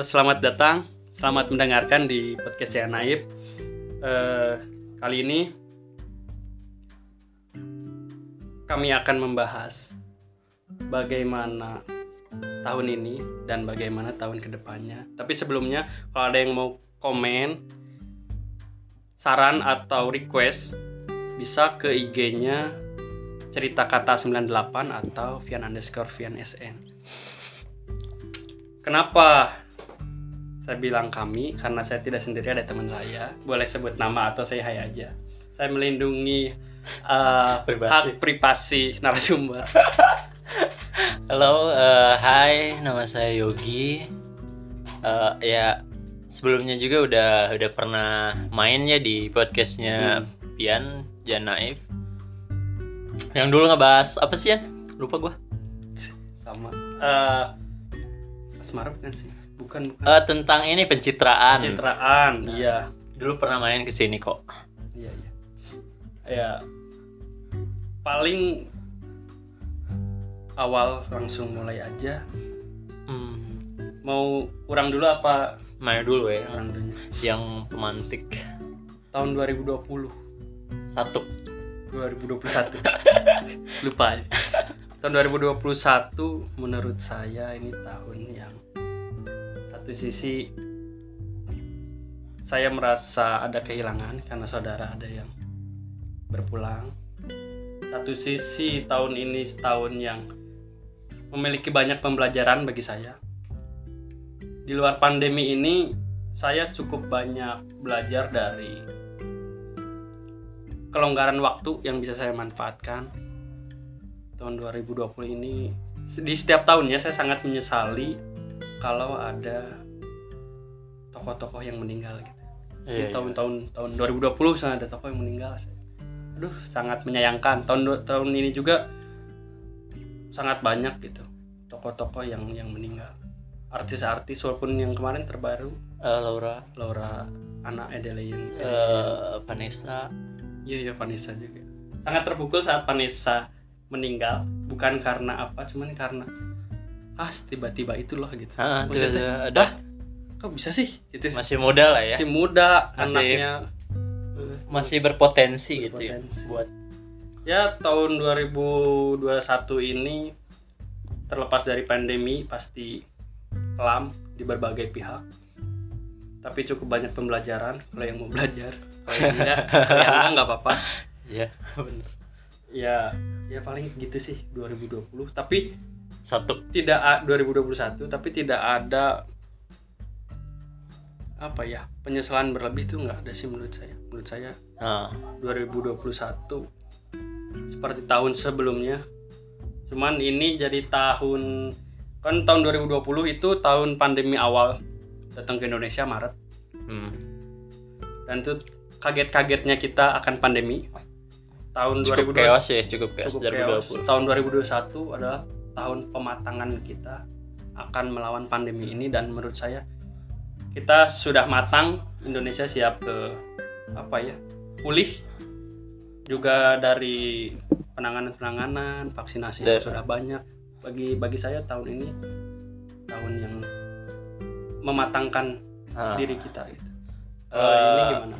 Selamat datang, selamat mendengarkan di podcast saya Naib. Eh, kali ini kami akan membahas bagaimana tahun ini dan bagaimana tahun ke depannya. Tapi sebelumnya, kalau ada yang mau komen, saran atau request, bisa ke IG-nya cerita kata 98 atau Vian underscore Vian SN. Kenapa saya bilang kami? Karena saya tidak sendiri ada teman saya. Boleh sebut nama atau saya hai aja. Saya melindungi uh, Privasi. hak privasi narasumber. Halo, eh, hai, nama saya Yogi. Eh, ya sebelumnya juga udah udah pernah main ya di podcastnya Pian Janaif. Yang dulu ngebahas apa sih ya? Lupa gua. Sama. Uh, Asmara bukan sih? Bukan bukan. Eh, tentang ini pencitraan. Pencitraan, iya. Dulu pernah main ke sini kok. Iya, iya. Ya. Paling awal langsung mulai aja. Hmm, Mau kurang dulu apa main dulu ya. dulu? Yang pemantik Tahun 2020, satu. 2021. Lupa. ya. Tahun 2021 menurut saya ini tahun yang satu sisi saya merasa ada kehilangan karena saudara ada yang berpulang. Satu sisi tahun ini tahun yang memiliki banyak pembelajaran bagi saya. Di luar pandemi ini saya cukup banyak belajar dari kelonggaran waktu yang bisa saya manfaatkan. Tahun 2020 ini di setiap tahunnya saya sangat menyesali kalau ada tokoh-tokoh yang meninggal gitu. Di Iya, iya. tahun-tahun tahun 2020 sangat ada tokoh yang meninggal. Aduh, sangat menyayangkan. Tahun tahun ini juga sangat banyak gitu tokoh-tokoh yang yang meninggal. Artis-artis walaupun yang kemarin terbaru Eh, Laura, Laura anak Adelaide eh, Vanessa. Iya ya Vanessa juga. Sangat terpukul saat Vanessa meninggal, bukan karena apa, cuman karena ah tiba-tiba itu loh gitu. Ah, tuh, ada kok bisa sih? Gitu. masih muda lah ya. Masih muda, Masih- anaknya masih berpotensi, gitu ya Berpotensi. buat ya tahun 2021 ini terlepas dari pandemi pasti kelam di berbagai pihak. Tapi cukup banyak pembelajaran kalau yang mau belajar. Kalau yang enggak, kalau yang enggak nggak apa-apa. ya bener Ya, ya paling gitu sih 2020. Tapi satu tidak a- 2021 tapi tidak ada apa ya penyesalan berlebih tuh nggak ada sih menurut saya. Menurut saya nah, 2021 seperti tahun sebelumnya. Cuman ini jadi tahun kan tahun 2020 itu tahun pandemi awal datang ke Indonesia Maret. Hmm, dan itu kaget-kagetnya kita akan pandemi. Tahun cukup 2020 chaos ya cukup chaos cukup chaos. 2020 Tahun 2021 adalah tahun pematangan kita akan melawan pandemi ini. Dan menurut saya kita sudah matang Indonesia siap ke apa ya pulih juga dari penanganan-penanganan vaksinasi yang Da- sudah banyak bagi bagi saya tahun ini tahun yang mematangkan Nah, diri kita gitu. Kalau ini gimana?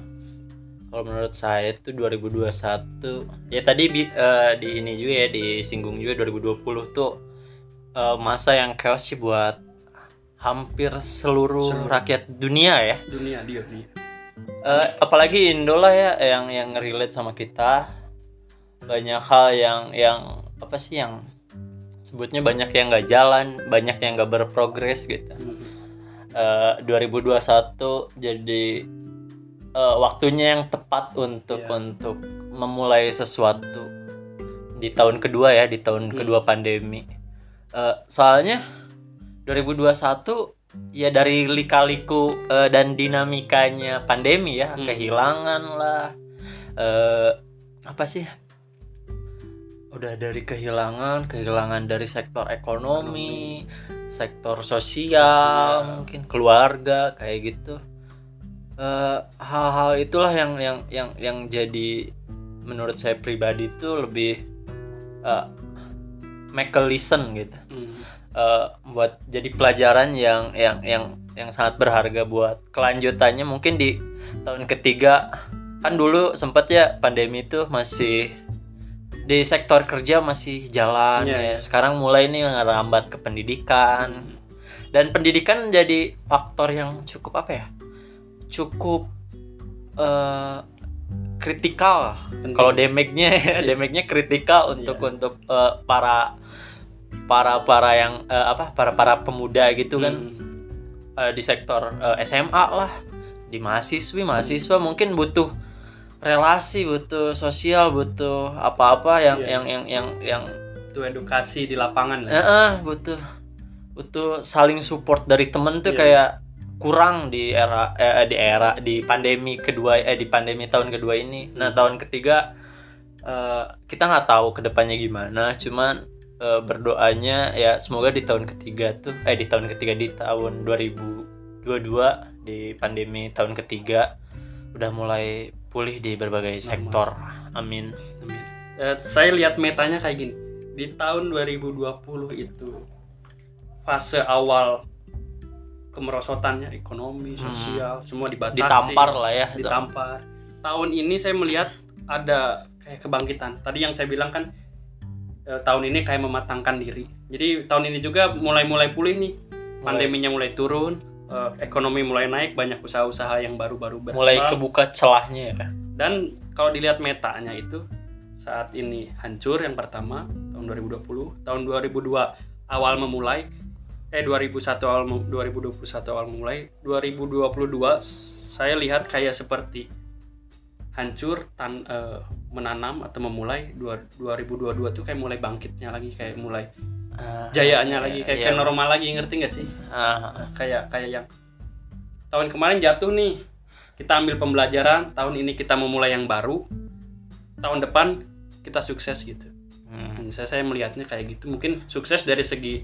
kalau menurut saya itu 2021 ya tadi eh, di ini juga ya disinggung juga 2020 tuh eh, masa yang chaos sih buat hampir seluruh, Seluruh. rakyat dunia ya Dunia dia nih. Eh, apalagi Indo lah ya yang yang relate sama kita banyak hal yang yang apa sih yang sebutnya banyak yang nggak jalan banyak yang nggak berprogres gitu Eh, 2021 jadi eh, waktunya yang tepat untuk Iya. untuk memulai sesuatu di tahun kedua ya di tahun Hmm. kedua pandemi Eh, soalnya 2021 ya dari lika-liku eh, dan dinamikanya pandemi ya Hmm. kehilangan lah eh, apa sih udah dari kehilangan kehilangan dari sektor ekonomi, sektor sosial, Sosial. mungkin keluarga kayak gitu Eh, hal-hal itulah yang yang yang yang jadi menurut saya pribadi itu lebih eh, a listen gitu. Hmm. eh, buat jadi pelajaran yang yang yang yang sangat berharga buat kelanjutannya. Mungkin di tahun ketiga kan dulu sempet ya pandemi itu masih di sektor kerja masih jalan Iya, ya. iya. sekarang mulai nih ngerambat ke pendidikan. Dan pendidikan jadi faktor yang cukup apa ya? Cukup eh, kritikal kalau damage-nya ya, damage-nya kritikal untuk Iya. untuk eh, para para para yang eh, apa para para pemuda gitu kan Hmm. eh, di sektor eh, SMA lah di mahasiswi mahasiswa mungkin butuh relasi butuh sosial butuh apa-apa yang Iya. yang yang yang yang itu edukasi di lapangan lah eh, eh, butuh butuh saling support dari temen tuh Iya. kayak kurang di era eh, di era di pandemi kedua eh di pandemi tahun kedua ini. Nah tahun ketiga eh, kita nggak tahu ke depannya gimana cuman eh, berdoanya ya semoga di tahun ketiga tuh eh di tahun ketiga di tahun 2022 di pandemi tahun ketiga udah mulai pulih di berbagai sektor. Amin. Amin. Eh, saya lihat metanya kayak gini. Di tahun 2020 itu fase awal kemerosotannya ekonomi Hmm. sosial semua dibatasi ditampar lah ya ditampar. Tahun ini saya melihat ada kayak kebangkitan. Tadi yang saya bilang kan eh, tahun ini kayak mematangkan diri. Jadi tahun ini juga mulai-mulai pulih nih. Pandeminya mulai turun eh, ekonomi mulai naik banyak usaha-usaha yang baru-baru mulai berkembang. kebuka celahnya ya Dan kalau dilihat metanya itu saat ini hancur yang pertama tahun 2020, tahun 2002 awal memulai eh 2001 awal mem- 2021 awal mulai, 2022 saya lihat kayak seperti hancur tan eh, menanam atau memulai. Dua- 2022 tuh kayak mulai bangkitnya lagi kayak mulai Ah, jayanya lagi kayak iya. kayak normal lagi ngerti nggak sih? Ah, kayak kayak yang tahun kemarin jatuh nih. Kita ambil pembelajaran tahun ini kita memulai yang baru. Tahun depan kita sukses gitu. Hmm. Hmm, saya saya melihatnya kayak gitu. Mungkin sukses dari segi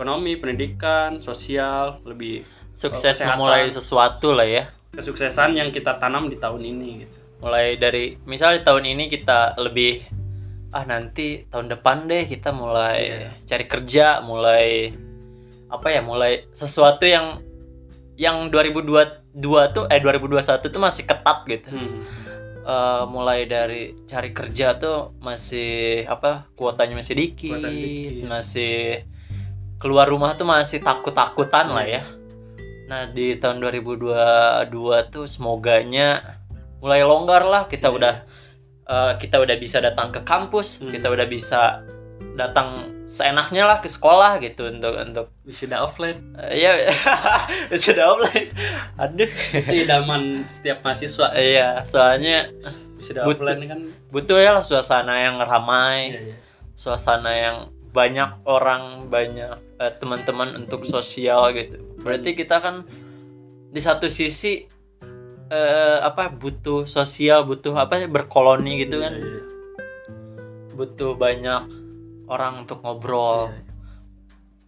ekonomi pendidikan sosial lebih sukses kesehatan. memulai sesuatu lah ya kesuksesan yang kita tanam di tahun ini gitu mulai dari misalnya di tahun ini kita lebih ah nanti tahun depan deh kita mulai Iya. cari kerja mulai apa ya mulai sesuatu yang yang 2022 tuh eh 2021 tuh masih ketat gitu Hmm, Eh, mulai dari cari kerja tuh masih apa kuotanya masih dikit, dikit. masih keluar rumah tuh masih takut-takutan lah ya. Nah di tahun 2022 tuh semoganya mulai longgar lah kita Iya. udah eh, kita udah bisa datang ke kampus, Hmm. kita udah bisa datang seenaknya lah ke sekolah gitu untuk untuk wisuda offline eh, ya sudah offline. Aduh. itu idaman setiap mahasiswa Iya, soalnya wisuda Butuh. offline kan butuh ya lah suasana yang ramai, iya, iya. suasana yang banyak orang, banyak eh, teman-teman untuk sosial gitu. Berarti kita kan di satu sisi eh, apa butuh sosial, butuh apa berkoloni gitu kan, Iya, iya. butuh banyak orang untuk ngobrol. Iya, iya.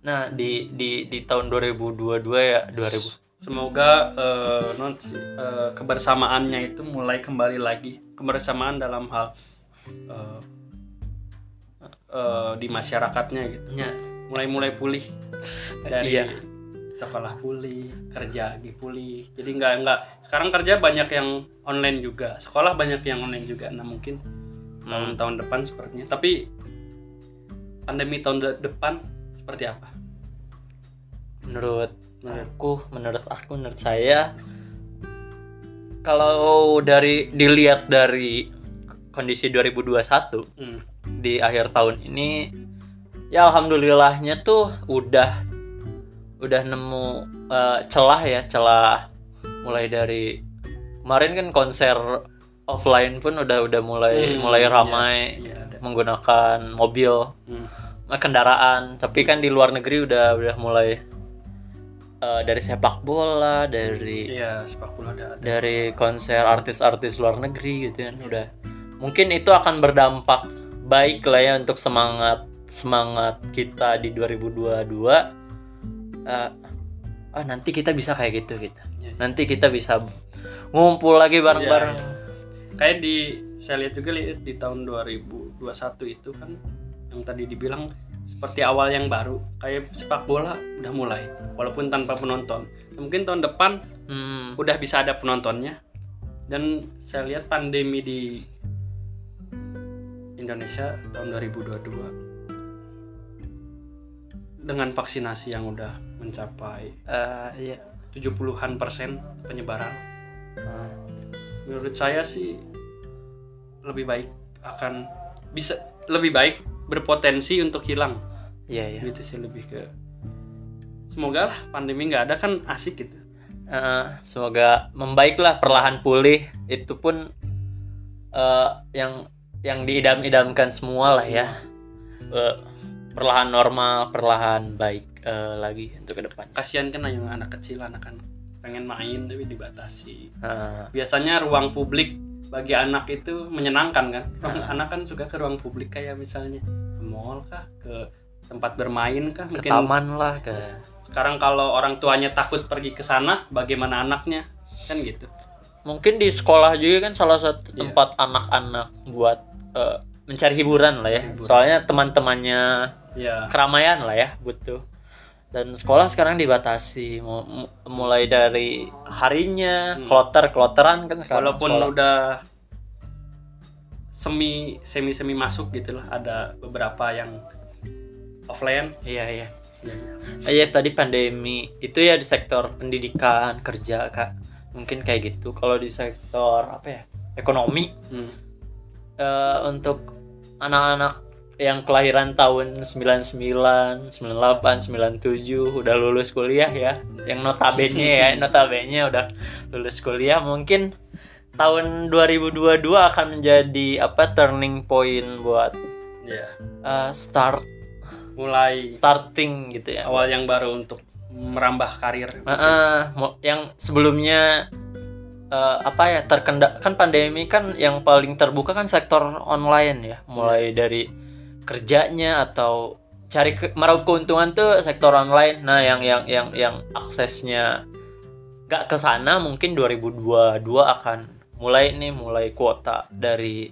Nah di di di tahun 2022 ya 2000 Semoga eh, non eh, kebersamaannya itu mulai kembali lagi kebersamaan dalam hal eh, eh, di masyarakatnya gitu. nya Mulai mulai pulih dari Iya. sekolah pulih, kerja lagi pulih. Jadi nggak nggak sekarang kerja banyak yang online juga, sekolah banyak yang online juga. Nah mungkin Hmm. tahun-tahun depan sepertinya. Tapi pandemi tahun de- depan seperti apa? menurut Menurut- aku menurut aku menurut saya kalau dari dilihat dari kondisi 2021 Hmm. di akhir tahun ini ya alhamdulillahnya tuh udah udah nemu eh, celah ya celah mulai dari kemarin kan konser offline pun udah udah mulai Hmm, mulai iya, ramai iya, ada. menggunakan mobil Hmm. eh, kendaraan tapi kan di luar negeri udah udah mulai eh, dari sepak bola dari Iya, sepak bola ada. ada. dari konser artis-artis luar negeri gitu kan udah mungkin itu akan berdampak baik lah ya untuk semangat semangat kita di 2022 Eh, ah nanti kita bisa kayak gitu gitu. Iya, iya. nanti kita bisa ngumpul lagi bareng-bareng. Iya, Kayak di saya lihat juga lihat di tahun 2021 itu kan yang tadi dibilang seperti awal yang baru. Kayak sepak bola udah mulai walaupun tanpa penonton. Mungkin tahun depan Hmm, udah bisa ada penontonnya. Dan saya lihat pandemi di Indonesia tahun 2022 dengan vaksinasi yang udah mencapai eh, iya. 70-an persen penyebaran. Ah, menurut saya sih lebih baik akan bisa lebih baik berpotensi untuk hilang. Iya iya. Gitu sih lebih ke semoga lah pandemi nggak ada kan asik gitu. Eh, semoga membaiklah perlahan pulih. Itu pun eh, yang yang diidam-idamkan semua lah ya. Eh, perlahan normal perlahan baik eh, lagi untuk ke depan. Kasihan kan yang anak kecil anak-anak pengen main tapi dibatasi. Ah, biasanya ruang publik bagi anak itu menyenangkan kan? Ruang- anak kan suka ke ruang publik kayak misalnya ke mall kah ke tempat bermain kah? Ke mungkin taman lah ke sekarang kalau orang tuanya takut pergi ke sana bagaimana anaknya? Kan gitu. Mungkin di sekolah juga kan salah satu Iya. tempat anak-anak buat eh, mencari hiburan lah ya Hiburan. soalnya teman-temannya ya keramaian lah ya butuh dan sekolah sekarang dibatasi Mu- mu- mulai dari harinya Hmm. kloter kloteran kan sekarang walaupun sekolah. udah semi semi semi masuk gitu lah ada beberapa yang offline iya iya ya, ya. Ah, Iya tadi pandemi itu ya di sektor pendidikan kerja kak mungkin kayak gitu kalau di sektor apa ya ekonomi Hmm. Eh, untuk anak-anak yang kelahiran tahun 99, 98, 97 udah lulus kuliah ya. Yang notabene ya, notabene udah lulus kuliah mungkin tahun 2022 akan menjadi apa turning point buat ya eh, start mulai starting gitu ya. awal yang baru untuk merambah karir ah, mo- yang sebelumnya eh, apa ya terkendala kan pandemi kan yang paling terbuka kan sektor online ya. Mulai dari kerjanya atau cari ke, meraup keuntungan tuh sektor online. Nah yang yang yang yang aksesnya nggak ke sana mungkin 2022 akan mulai nih mulai kuota dari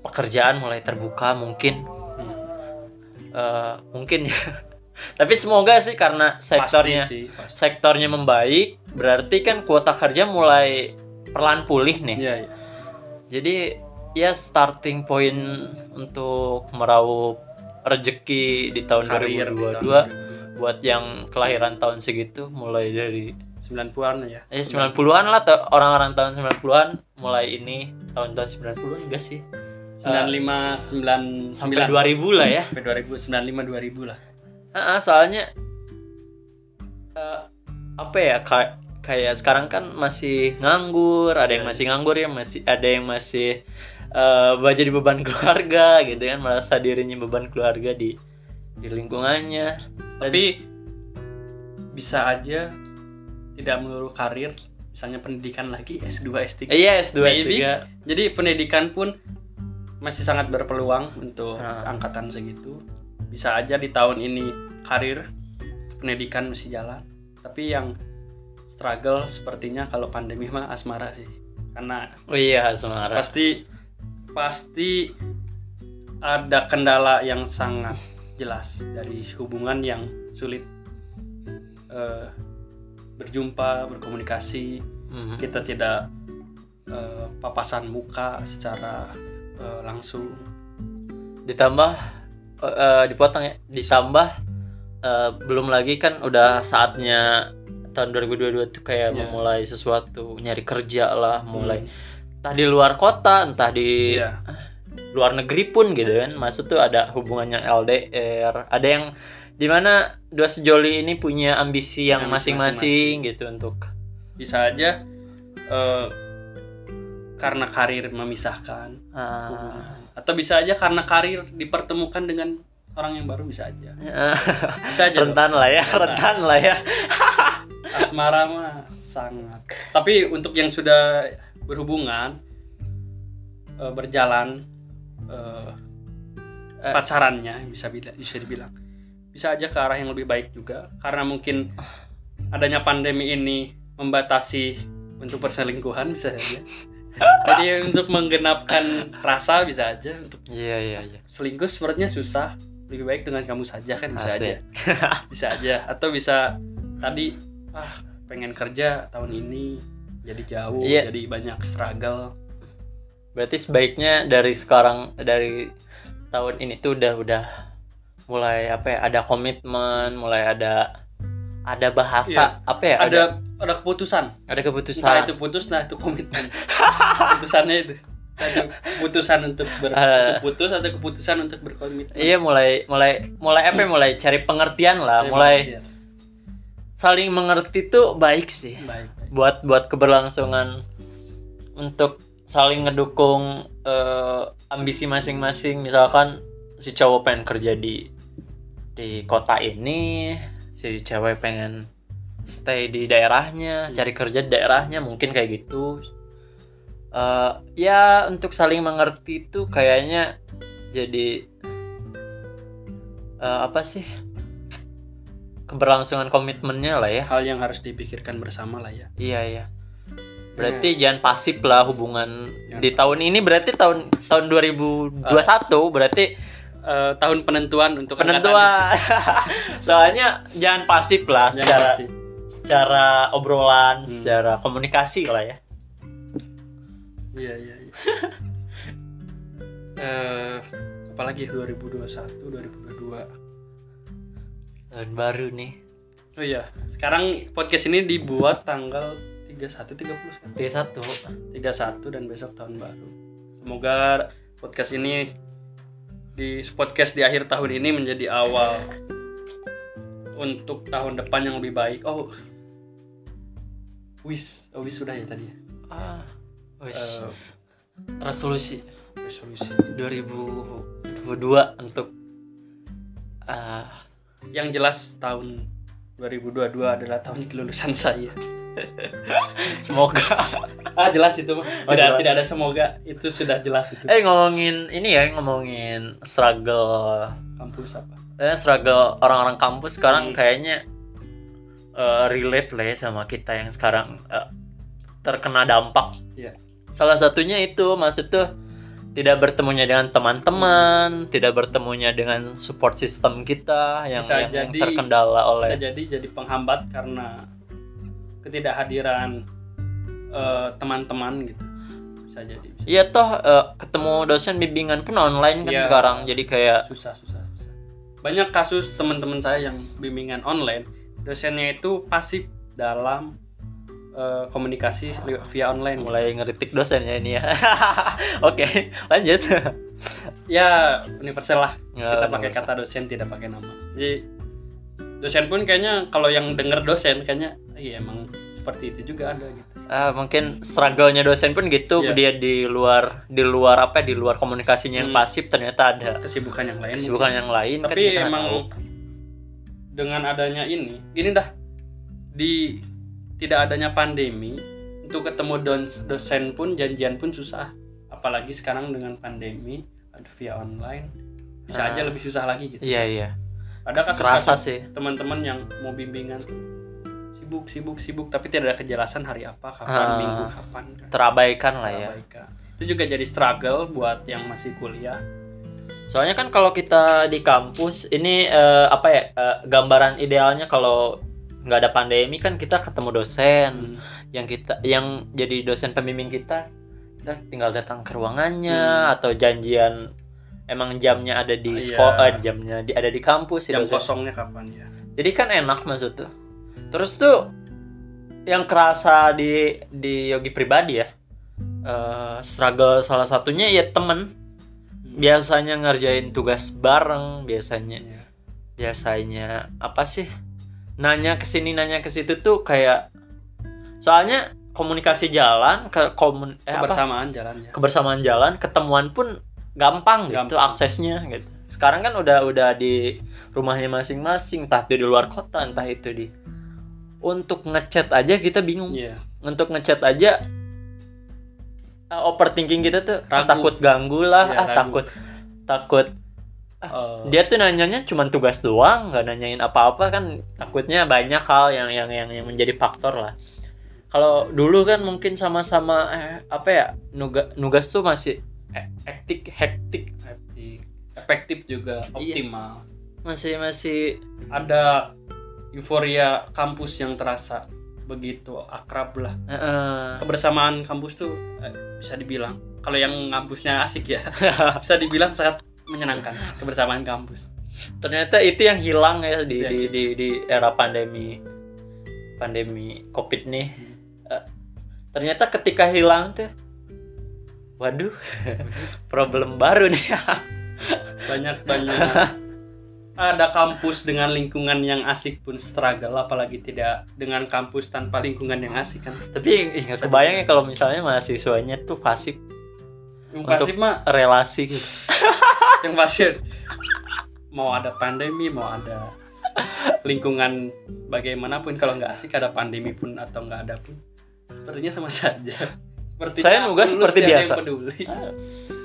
pekerjaan mulai terbuka mungkin. Hmm. Eh, mungkin ya tapi semoga sih karena sektornya pasti sih pasti. sektornya membaik, berarti kan kuota kerja mulai perlahan pulih nih. Iya, iya. Jadi ya starting point untuk meraup rezeki di tahun karir di 2022 tahun buat yang kelahiran tahun segitu mulai dari 90-an ya eh 90-an lah orang-orang tahun 90-an mulai ini tahun-tahun 90-an enggak sih? 95 99 Sampai 2000 lah ya. sampai 2000 95 2000 lah Ah, soalnya eh, apa ya kayak kayak sekarang kan masih nganggur, ada yang Iya. masih nganggur ya, masih ada yang masih uh, jadi beban keluarga gitu kan, merasa dirinya beban keluarga di di lingkungannya. Dan- tapi bisa aja tidak melulu karir misalnya pendidikan lagi S2 S3 Eh, iya S2 Maybe. S3. jadi pendidikan pun masih sangat berpeluang untuk Nah. angkatan segitu bisa aja di tahun ini karir pendidikan masih jalan tapi yang struggle sepertinya kalau pandemi mah asmara sih karena Oh iya, Semarang. pasti pasti ada kendala yang sangat jelas dari hubungan yang sulit eh, berjumpa berkomunikasi Mhm. kita tidak eh, papasan muka secara eh, langsung ditambah eh, dipotong ya ditambah eh, belum lagi kan udah saatnya tahun 2022 tuh kayak Ya. memulai sesuatu nyari kerja lah mulai Hmm. entah di luar kota entah di Iya. luar negeri pun gitu kan maksud tuh ada hubungan yang LDR ada yang di mana dua sejoli ini punya ambisi yang masing-masing gitu untuk bisa aja eh, karena karir memisahkan ah, hubungan. Atau bisa aja karena karir dipertemukan dengan orang yang baru bisa aja bisa aja loh. rentan lah ya Rentan. rentan lah ya asmara mah sangat tapi untuk yang sudah berhubungan eh, berjalan eh, Eh. pacarannya bisa bisa dibilang bisa aja ke arah yang lebih baik juga karena mungkin adanya pandemi ini membatasi untuk perselingkuhan bisa saja jadi untuk menggenapkan rasa bisa aja untuk iya iya. iya selingkuh sepertinya susah. Lebih baik dengan kamu saja kan bisa Asik. aja. Bisa aja. Atau bisa tadi ah pengen kerja tahun ini jadi jauh Iya. jadi banyak struggle. Berarti sebaiknya dari sekarang dari tahun ini tuh udah udah mulai apa ya ada komitmen, mulai ada ada bahasa apa ya? ada ada keputusan ada keputusan. entah itu putus nah itu komitmen keputusannya itu itu keputusan untuk ber, Ada. untuk putus atau keputusan untuk berkomitmen Iya mulai mulai mulai apa ya, mulai cari pengertian lah, Saya mulai mengerti ya. saling mengerti tuh baik sih. baik, baik. buat buat keberlangsungan untuk saling ngedukung eh, ambisi masing-masing misalkan si cowok pengen kerja di di kota ini si cewek pengen stay di daerahnya cari kerja di daerahnya mungkin kayak gitu. Eh, ya untuk saling mengerti itu kayaknya jadi eh, apa sih? Keberlangsungan komitmennya lah ya. Hal yang harus dipikirkan bersama lah ya. Iya iya. Berarti jangan pasif lah hubungan Jangan di tahun ini berarti tahun tahun 2021 berarti Eh, tahun penentuan untuk penentuan. Soalnya jangan pasif lah. Jangan secara kasih. secara obrolan, Hmm. secara komunikasi lah ya. Iya iya. iya. Eh, apalagi 2021, 2022. Tahun baru nih. Oh iya, sekarang podcast ini dibuat tanggal 31 30 kan? D1. 31 dan besok tahun baru. Semoga podcast ini di podcast di akhir tahun ini menjadi awal untuk tahun depan yang lebih baik. Oh. Wis, oh, wis sudah ya tadi. ya? Ah. Wis. Eh, resolusi resolusi. 2022 untuk ah Yang jelas tahun 2022 adalah tahun kelulusan saya. semoga Ah jelas itu mah. Oh, Tidak, jelas. tidak ada semoga itu sudah jelas itu. eh ngomongin ini ya ngomongin struggle Kampus apa? eh, struggle orang-orang kampus sekarang Hmm. kayaknya eh, relate lah ya sama kita yang sekarang eh, terkena dampak. Iya. Salah satunya itu maksud tuh tidak bertemunya dengan teman-teman, tidak bertemunya dengan support system kita yang, Bisa yang, yang jadi- terkendala oleh Bisa jadi jadi penghambat karena ketidakhadiran eh, teman-teman gitu. Bisa jadi. Iya toh eh, ketemu dosen bimbingan pun online kan Iya. sekarang. Jadi kayak Susah, susah, susah. Banyak kasus teman-teman saya yang bimbingan online, dosennya itu pasif dalam eh, komunikasi via online. mulai ngeritik dosennya ini ya. Oke, lanjut. Ya universal lah. Ya, kita pakai universal. kata dosen tidak pakai nama jadi dosen pun kayaknya kalau yang denger dosen kayaknya iya emang seperti itu juga ada gitu Ah, mungkin struggle-nya dosen pun gitu Iya. dia di luar di luar apa di luar komunikasinya yang Hmm. pasif ternyata ada kesibukan yang lain kesibukan yang lain kan tapi nggak emang tahu. dengan adanya ini gini dah di tidak adanya pandemi untuk ketemu dos- dosen pun janjian pun susah. Apalagi sekarang dengan pandemi ada via online bisa Ah. aja lebih susah lagi gitu. Iya iya. Ada kasus kerasa sih. teman-teman yang mau bimbingan tuh sibuk sibuk sibuk tapi tidak ada kejelasan hari apa kapan Ah. minggu kapan kan. Terabaikan lah ya. Terabaikan. itu juga jadi struggle buat yang masih kuliah. Soalnya kan kalau kita di kampus ini eh, apa ya eh, gambaran idealnya kalau nggak ada pandemi kan kita ketemu dosen Hmm. yang kita yang jadi dosen pembimbing kita kita tinggal datang ke ruangannya atau janjian emang jamnya ada di Hmm. Iya. sekolah eh, jamnya di, ada di kampus jam dosen. kosongnya kapan ya jadi kan enak maksud tuh terus tuh yang kerasa di di Yogi pribadi ya eh, struggle salah satunya ya temen biasanya ngerjain tugas bareng biasanya Iya. biasanya apa sih nanya ke sini nanya ke situ tuh kayak soalnya komunikasi jalan ke komun eh, apa? kebersamaan jalannya kebersamaan jalan ketemuan pun gampang, gitu Gampang. aksesnya gitu sekarang kan udah udah di rumahnya masing-masing entah itu di luar kota entah itu di untuk ngechat aja kita bingung Iya. untuk ngechat aja uh, overthinking kita tuh ah, Ragu. takut ganggu lah Iya, ah, ragu. takut takut Eh, dia tuh nanyanya cuma tugas doang nggak nanyain apa-apa kan. Takutnya banyak hal yang yang yang, yang menjadi faktor lah. Kalau dulu kan mungkin sama-sama eh, apa ya nuga, nugas tuh masih hektik hektik. Hektik. efektif juga Iya. optimal. Masih masih ada euforia kampus yang terasa begitu akrab lah. Eh, kebersamaan kampus tuh eh, bisa dibilang kalau yang kampusnya asik ya bisa dibilang sangat menyenangkan kebersamaan kampus. Ternyata itu yang hilang ya di di, di di era pandemi pandemi covid nih. Eh, ternyata ketika hilang tuh waduh problem baru nih. Banyak banyak. Ada kampus dengan lingkungan yang asik pun struggle apalagi tidak dengan kampus tanpa lingkungan yang asik kan? Tapi nggak kebayang ya kalau misalnya mahasiswanya tuh fasik yang Untuk- pasti mah relasi. gitu. yang pasti mau ada pandemi mau ada lingkungan bagaimanapun kalau nggak asik ada pandemi pun atau nggak ada pun sepertinya sama saja. Seperti Saya nugas seperti biasa. yang peduli.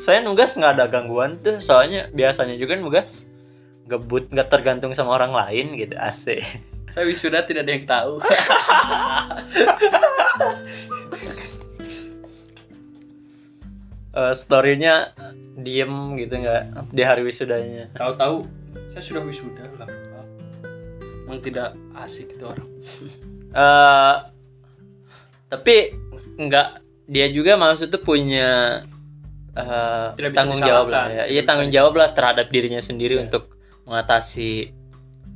Saya nugas nggak ada gangguan tuh soalnya biasanya juga nugas ngebut nggak tergantung sama orang lain gitu asik. Saya wisuda tidak ada yang tahu Eh, storynya diem gitu nggak di hari wisudanya. Tahu-tahu saya sudah wisuda lah. Emang tidak asik itu orang. Eh tapi nggak dia juga maksud tuh punya eh, Tidak bisa tanggung jawab lah ya. Iya tanggung jawab lah terhadap dirinya sendiri Iya. untuk mengatasi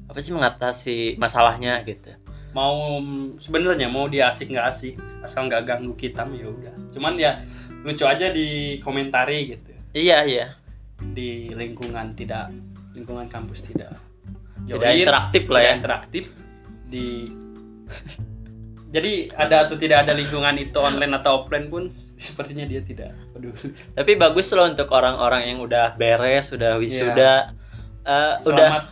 apa sih mengatasi masalahnya gitu. Mau sebenarnya mau dia asik nggak asik asal nggak ganggu kita ya udah. Cuman ya lucu aja di komentari gitu. Iya iya. Di lingkungan tidak lingkungan kampus tidak. Tidak join, interaktif lah tidak ya. interaktif. Di jadi ada atau tidak ada lingkungan itu online atau offline pun sepertinya dia tidak. Peduli tapi bagus loh untuk orang-orang yang udah beres udah wisuda Eh, udah selamat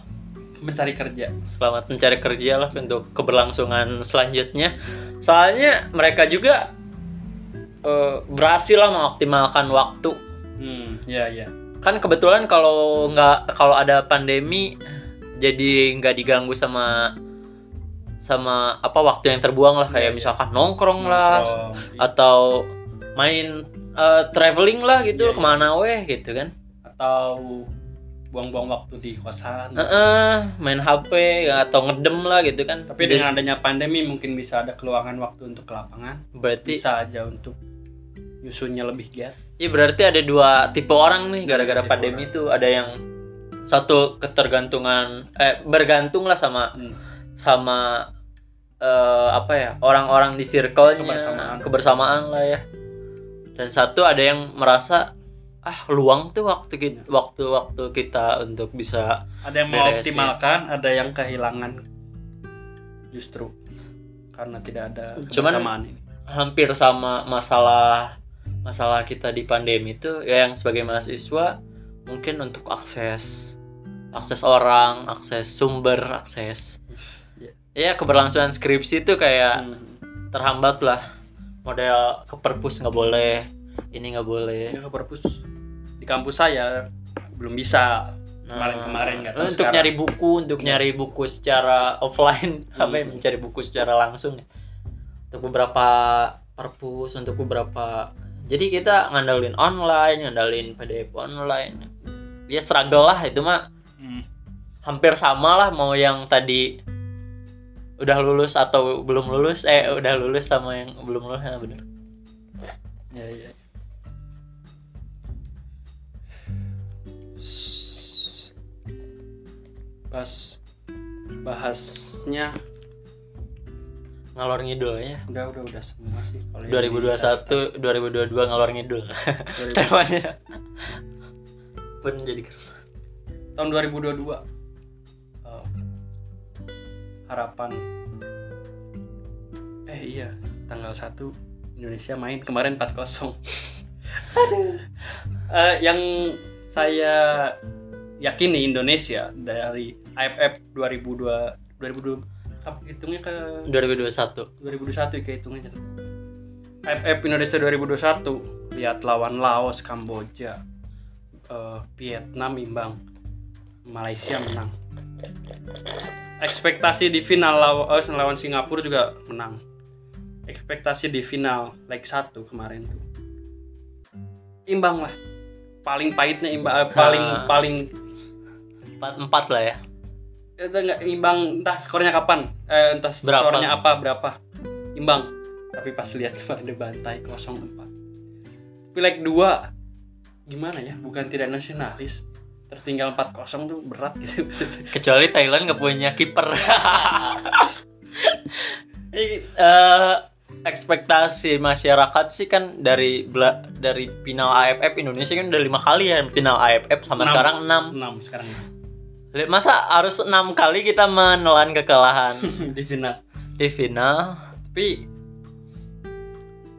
mencari kerja. Selamat mencari kerja lah untuk keberlangsungan selanjutnya. Soalnya mereka juga eh, berhasil lah mengoptimalkan waktu. Hmm ya ya. Kan kebetulan kalau nggak kalau ada pandemi jadi nggak diganggu sama sama apa waktu yang terbuang lah. Kayak Iya, iya. misalkan nongkrong lah Nongkrong, atau main eh, traveling lah gitu Iya, iya. ke mana weh gitu kan. Atau buang-buang waktu di kosan. Heeh, main HP atau ngedem lah gitu kan. Tapi Jadi- dengan adanya pandemi mungkin bisa ada keluangan waktu untuk ke lapangan. Berarti bisa aja untuk nyusunnya lebih giat Iya berarti ada dua tipe orang nih gara-gara Tipe pandemi itu. Ada yang satu ketergantungan eh bergantung lah sama Hmm. sama eh, apa ya orang-orang di circle-nya. Kebersamaan. kebersamaan lah ya. Dan satu ada yang merasa ah luang tuh waktu kita waktu waktu kita untuk bisa ada yang mengoptimalkan ada yang kehilangan. Justru karena tidak ada Cuman- kebersamaan ini. hampir sama masalah masalah kita di pandemi itu ya yang sebagai mahasiswa mungkin untuk akses akses orang akses sumber akses Ya. ya keberlangsungan skripsi itu kayak Hmm. terhambat lah model ke perpus nggak boleh ini nggak boleh Ya, ke perpus di kampus saya belum bisa Nah, Kemarin-kemarin nggak tahu untuk sekarang. nyari buku untuk Iya. nyari buku secara offline Hmm. apa ya mencari buku secara langsung untuk beberapa perpus untuk beberapa jadi kita ngandelin online ngandelin PDF online. Ya struggle lah itu mah Hmm. hampir sama lah mau yang tadi udah lulus atau belum lulus. Eh udah lulus sama yang belum lulus nah bener. Ya ya. Pas bahasnya ngalor ngidul ya? Udah udah udah semua sih. Kalau yang 2021 2022 ngalor ngidul. Di- 2000 temanya. Pun jadi kerusuhan tahun 2022 eh, harapan. Eh iya. Tanggal 1 Indonesia main. Kemarin 4-0 aduh. Eh, yang saya yakini Indonesia dari AFF 2002 2002 apa hitungnya ke 2021 2021 kayak hitungnya gitu. AFF Indonesia 2021 lihat lawan Laos, Kamboja, eh, Vietnam imbang, Malaysia menang. Ekspektasi di final law- eh, lawan Singapura juga menang. Ekspektasi di final leg 1 kemarin tuh. Imbang lah. paling pahitnya imbang eh, paling paling empat empat lah ya itu enggak imbang entah skornya kapan. Eh, entah Berapa? skornya apa berapa. Imbang. Tapi pas lihat kemarin dibantai 0-4 tapi leg 2 gimana ya? Bukan tidak nasionalis. Tertinggal 4-0 tuh berat gitu. Kecuali Thailand nggak punya kiper. Eh, ekspektasi masyarakat sih kan dari dari final AFF Indonesia kan udah lima kali ya final AFF sama Enam. sekarang enam. 6 sekarang masa harus enam kali kita menelan kekalahan? Di final. Di final. Tapi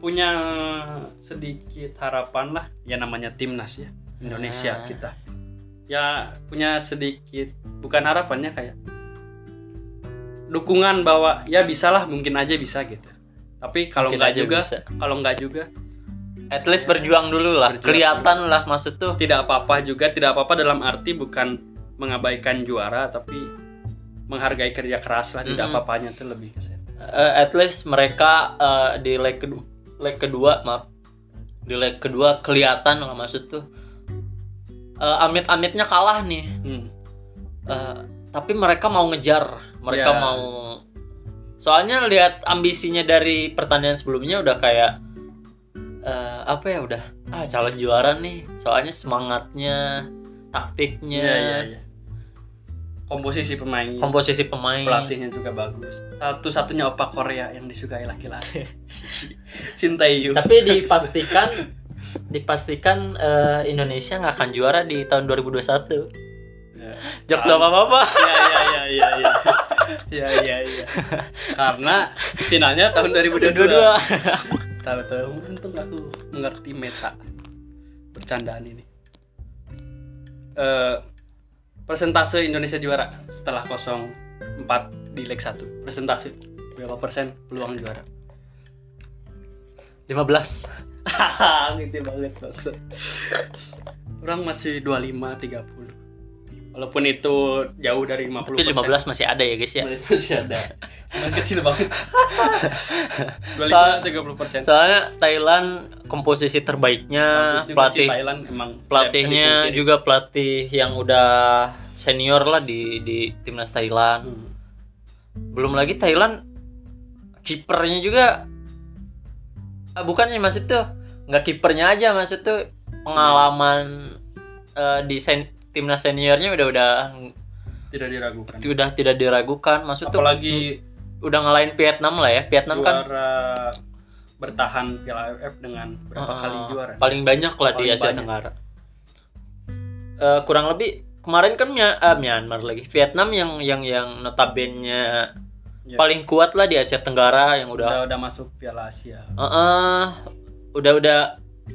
punya sedikit harapan lah. Ya namanya timnas ya Indonesia Ah. kita. Ya punya sedikit bukan harapannya kayak dukungan bahwa ya bisalah mungkin aja bisa gitu. Tapi kalau nggak juga kalau nggak juga at least berjuang dulu lah. Berjuang kelihatan lah maksud tuh. Tidak apa-apa juga. Tidak apa-apa dalam arti bukan mengabaikan juara tapi menghargai kerja keras lah tidak Mm-mm. apa-apanya itu lebih. Eh, at least mereka eh, di leg kedua leg kedua maaf di leg kedua kelihatan lah maksud tuh eh, amit-amitnya kalah nih Hmm. Eh, tapi mereka mau ngejar mereka Ya. mau soalnya lihat ambisinya dari pertandingan sebelumnya udah kayak eh, apa ya udah ah calon juara nih soalnya semangatnya taktiknya Iya, iya, iya komposisi pemain. Komposisi pemain. Pelatihnya juga bagus. Satu-satunya opa Korea yang disukai laki-laki. Sintayong. Tapi dipastikan dipastikan uh, Indonesia nggak akan juara di tahun 2021 Ya. jok sama kan. apa apa? Ya ya, ya ya ya ya. Ya ya. Karena finalnya tahun 2022. Tahu tahu. Untung aku ngerti meta bercandaan ini. Uh, persentase Indonesia juara setelah 04 di leg 1 persentase berapa persen peluang juara? 15 gitu banget maksud. Orang masih 25 30 walaupun itu jauh dari 50 tapi 15 masih ada ya guys ya? Masih ada. Cuman kecil banget. 25 Soal- 30 persen. soalnya Thailand komposisi terbaiknya pelatih Thailand emang pelatihnya juga pelatih yang udah senior lah di di timnas Thailand. Dipungkiri. belum lagi Thailand kipernya juga ah, bukannya maksud tuh nggak kipernya aja maksud tuh pengalaman eh, di sen- timnas seniornya udah udah tidak diragukan. udah tidak diragukan. Maksud tuh apalagi udah ngalahin Vietnam lah ya. Vietnam kan juara bertahan Piala AFF dengan berapa uh, kali juara? paling banyak lah di Paling Asia banyak. Tenggara. Eh, kurang lebih kemarin kan eh, Myanmar lagi. Vietnam yang yang yang notabene Ya. paling kuat lah di Asia Tenggara yang udah udah udah masuk Piala Asia. Eh, eh, udah udah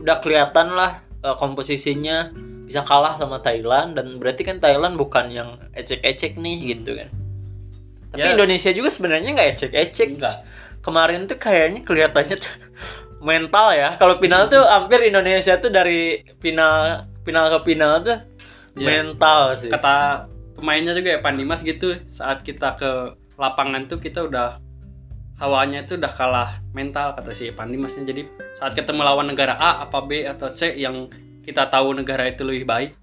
udah kelihatan lah eh, komposisinya bisa kalah sama Thailand dan berarti kan Thailand bukan yang ecek-ecek nih Hmm. gitu kan. Tapi Ya. Indonesia juga sebenarnya nggak ecek-ecek. Kemarin tuh kayaknya kelihatannya tuh mental ya. Kalau final tuh hampir Indonesia tuh dari final final ke final tuh Ya. mental sih. kata pemainnya juga ya Pandimas gitu saat kita ke lapangan tuh kita udah hawanya itu udah kalah mental kata si Pandimasnya jadi saat ketemu lawan negara A apa B atau C yang kita tahu negara itu lebih baik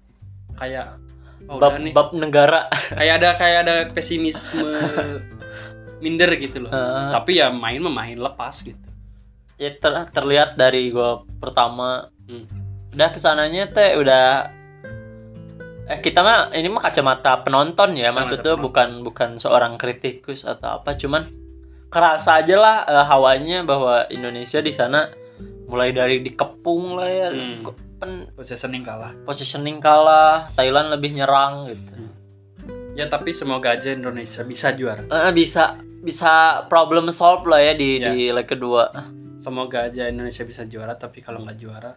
kayak oh, bab, nih. bab negara. kayak ada kayak ada pesimisme minder gitu loh. Eh, tapi ya main memain lepas gitu. Ya ter- terlihat dari gol pertama. Hmm. udah ke sananya teh udah eh kita mah ini mah kacamata penonton ya. Kacamata maksudnya penonton. bukan bukan seorang kritikus atau apa cuman kerasa aja lah eh, hawanya bahwa Indonesia di sana mulai dari dikepung lah ya. Hmm. Pen- positioning kalah. positioning kalah Thailand lebih nyerang gitu. Ya tapi semoga aja Indonesia bisa juara. Eh, bisa bisa problem solve lah ya di Ya. di leg kedua. Semoga aja Indonesia bisa juara tapi kalau nggak juara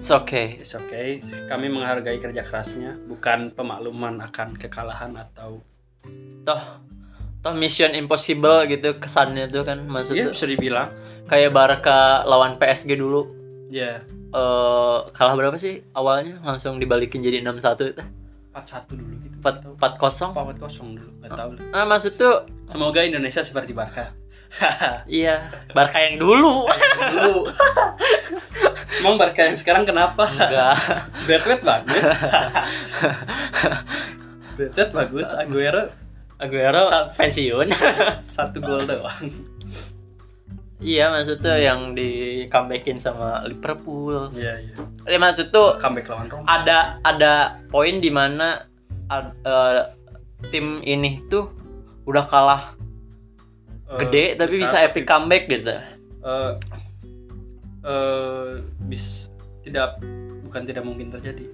it's okay. It's okay. Kami menghargai kerja kerasnya, bukan pemakluman akan kekalahan atau toh toh mission impossible gitu kesannya tuh kan ya maksudnya bisa dibilang kayak Barca lawan PSG dulu ya eh kalah berapa sih awalnya langsung dibalikin jadi 6-1 itu 4-1 dulu gitu. 4 4-0 4 kosong dulu, nggak tahu lah. ah maksud tuh Semoga Indonesia seperti Barca. iya Barca yang dulu Dulu. Emang Barca yang sekarang kenapa? enggak Bradford bagus. Bradford bagus, Aguero Aguero Sat- pensiun satu gol doang. iya maksud tuh yang di comebackin sama Liverpool Iya, iya. ya maksud tuh Comeback lawan Roma. ada ada poin di mana eh, tim ini tuh udah kalah Eh, gede tapi bisa besar, epic comeback gitu eh eh, bis tidak bukan tidak mungkin terjadi.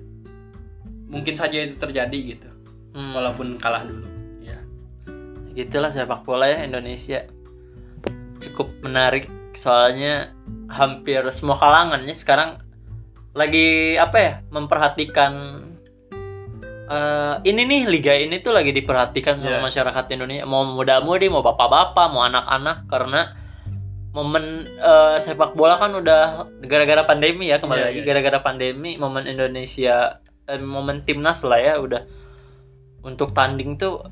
Mungkin saja itu terjadi gitu. Hmm, Walaupun kalah dulu. Gitulah sepak bola ya Indonesia cukup menarik soalnya hampir semua kalangannya sekarang lagi apa ya memperhatikan eh, ini nih liga ini tuh lagi diperhatikan sama Iya. masyarakat Indonesia mau muda-mudi mau bapak-bapak mau anak-anak karena momen eh, sepak bola kan udah gara-gara pandemi ya kembali Iya, lagi iya. gara-gara pandemi momen Indonesia eh, momen timnas lah ya udah untuk tanding tuh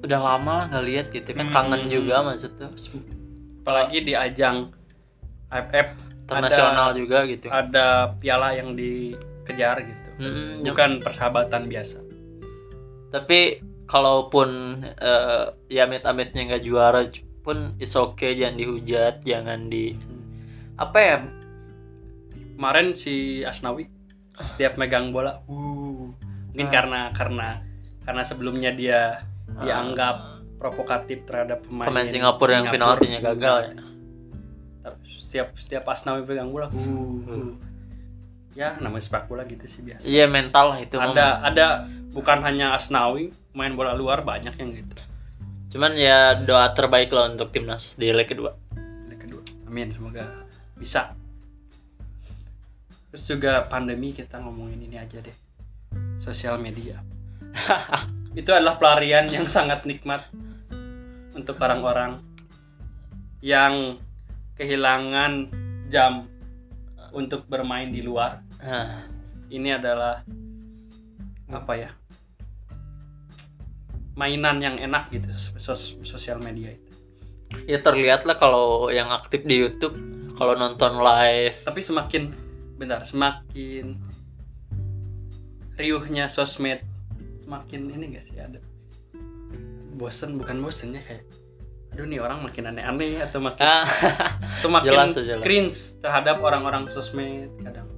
udah lama lah nggak lihat gitu kan kangen Hmm. juga maksud tuh Apalagi di ajang AFF internasional juga gitu ada piala yang dikejar gitu. Mm-mm, Bukan persahabatan biasa. tapi kalaupun eh, ya amit-amitnya nggak juara pun it's okay jangan dihujat jangan di apa ya Kemarin si Asnawi setiap megang bola, uh, mungkin Ah. karena karena karena sebelumnya dia dianggap provokatif terhadap pemain, pemain Singapura yang penaltinya gagal ya Tapi Setiap setiap Asnawi pegang bola, uh, uh. ya namanya sepak bola gitu sih biasa. iya mental lah itu ada ada bukan hanya Asnawi main bola luar banyak yang gitu. cuman ya doa terbaik lah untuk timnas di leg kedua Leg kedua. Amin semoga bisa. Terus juga pandemi kita ngomongin ini aja deh. Sosial media. Itu adalah pelarian yang sangat nikmat untuk orang-orang yang kehilangan jam untuk bermain di luar. Nah, Ini adalah apa ya? Mainan yang enak gitu sos- sosial media itu. ya terlihat lah kalau yang aktif di YouTube kalau nonton live tapi semakin bentar semakin riuhnya sosmed semakin ini gak sih ada bosen bukan bosen ya kayak aduh nih orang makin aneh-aneh atau makin ah, atau makin Jelas, jelas. cringe terhadap orang-orang sosmed kadang.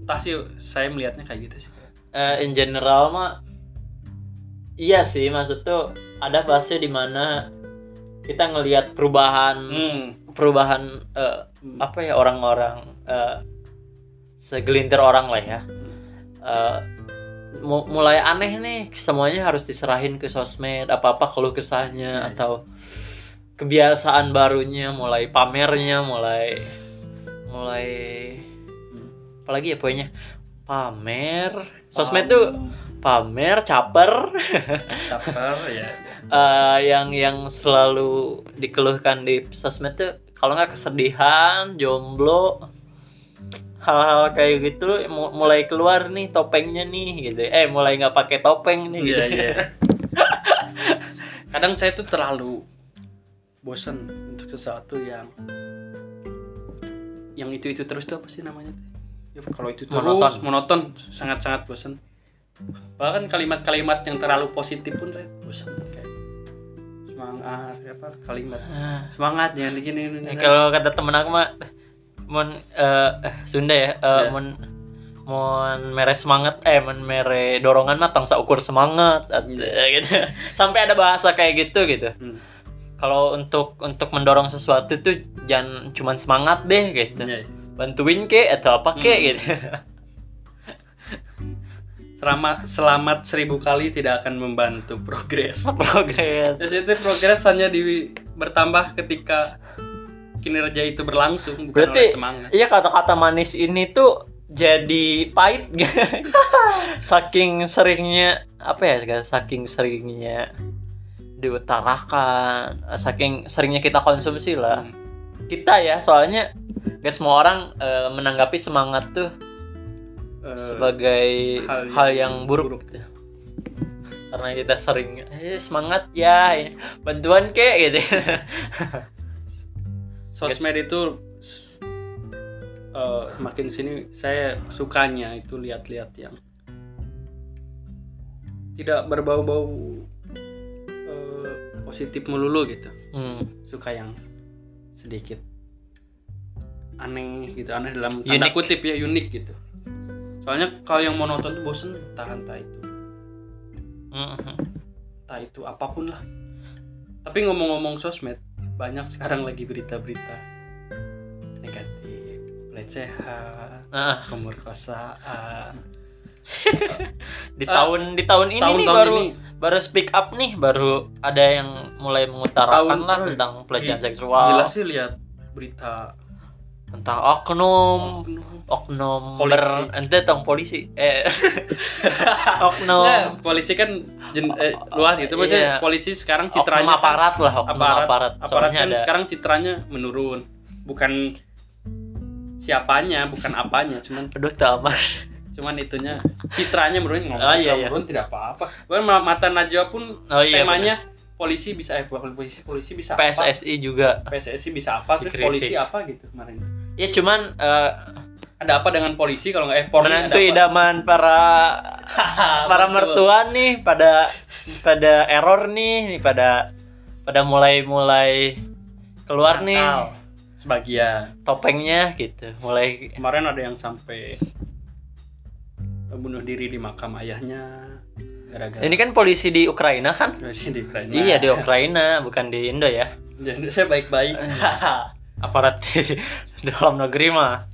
Entah sih saya melihatnya kayak gitu sih kayak. Eh, in general mah iya sih maksud tuh ada fase di mana kita ngelihat perubahan hmm, perubahan eh, apa ya orang-orang eh, segelintir orang lah ya. Eh, mu- mulai aneh nih semuanya harus diserahin ke sosmed apa apa keluh kesahnya iya. atau kebiasaan barunya mulai pamernya mulai mulai apalagi ya poinnya? Pamer sosmed tuh pamer caper. Caper ya. Eh, yang yang selalu dikeluhkan di sosmed tuh kalau nggak kesedihan jomblo hal-hal kayak gitu mu- mulai keluar nih topengnya nih gitu eh mulai nggak pakai topeng nih gitu Iya, iya. kadang saya tuh terlalu bosen untuk sesuatu yang yang itu itu terus tuh apa sih namanya ya, kalau itu terus Monoton. monoton sangat sangat bosen bahkan kalimat-kalimat yang terlalu positif pun saya bosen kayak semangat apa kalimat Ah, semangat jangan begini ini, ini. kalau kata temen aku mah mon eh, eh, Sunda ya eh, Iya. mon mon mere semangat eh mon mere dorongan mah tong ukur semangat gitu sampai ada bahasa kayak gitu gitu Hmm. kalau untuk untuk mendorong sesuatu tuh jangan cuman semangat deh gitu Iya, iya. bantuin ke atau apa ke Hmm. gitu Selamat selamat seribu kali tidak akan membantu progres. progres itu progres hanya di bertambah ketika kinerja itu berlangsung bukan Berarti- oleh semangat. iya kata-kata manis ini tuh jadi pahit saking seringnya apa ya guys saking seringnya diutarakan saking seringnya kita konsumsi lah Hmm. kita ya soalnya gak semua orang eh, menanggapi semangat tuh Eh, sebagai hal hal, yang yang buruk, gitu. karena kita sering eh semangat ya bantuan kek gitu sosmed itu eh, makin sini saya sukanya itu lihat-lihat yang tidak berbau-bau eh, positif melulu gitu hmm. suka yang sedikit aneh gitu aneh dalam tanda Unik. kutip ya unik gitu soalnya kalau yang monoton tuh bosen entah entah itu Mhm. entah itu apa pun lah tapi ngomong-ngomong sosmed banyak sekarang lagi berita-berita negatif pelecehan Nah, pemerkosaan. Di Ah, tahun di tahun ini nih tahun-tahun baru ini. baru speak up nih baru ada yang mulai mengutarakan Tahun- lah tentang pelecehan Gi- seksual. Gila sih lihat berita tentang oknum oknum. oknum Polisi. ber ente tong polisi. Eh. Oknum. Ya, polisi kan jen- eh, luas gitu Iya. maksudnya polisi sekarang oknum citranya kan- aparat lah oknum aparat, aparat. Aparat kan ada sekarang citranya menurun. Bukan siapanya bukan apanya cuman aduh tamat cuman itunya. Citranya menurun ngomong Oh, iya, iya. menurun tidak apa-apa. Bahkan Ma- mata Najwa pun oh iya temanya polisi bisa eh bukan polisi polisi bisa apa? PSSI juga PSSI bisa apa? Terus Dikritik. polisi apa gitu kemarin? Ya cuman eh ada apa dengan polisi kalau nggak eh Polri ada menantu idaman para para mertua nih pada pada error nih nih pada pada mulai mulai keluar nih. Nakal. sebagian. Topengnya gitu mulai kemarin ada yang sampai bunuh diri di makam ayahnya gara-gara. Ini kan polisi di Ukraina kan? Masih di Ukraina. Iya di Ukraina bukan di Indo ya. Jadi saya baik-baik. Aparat di dalam negeri mah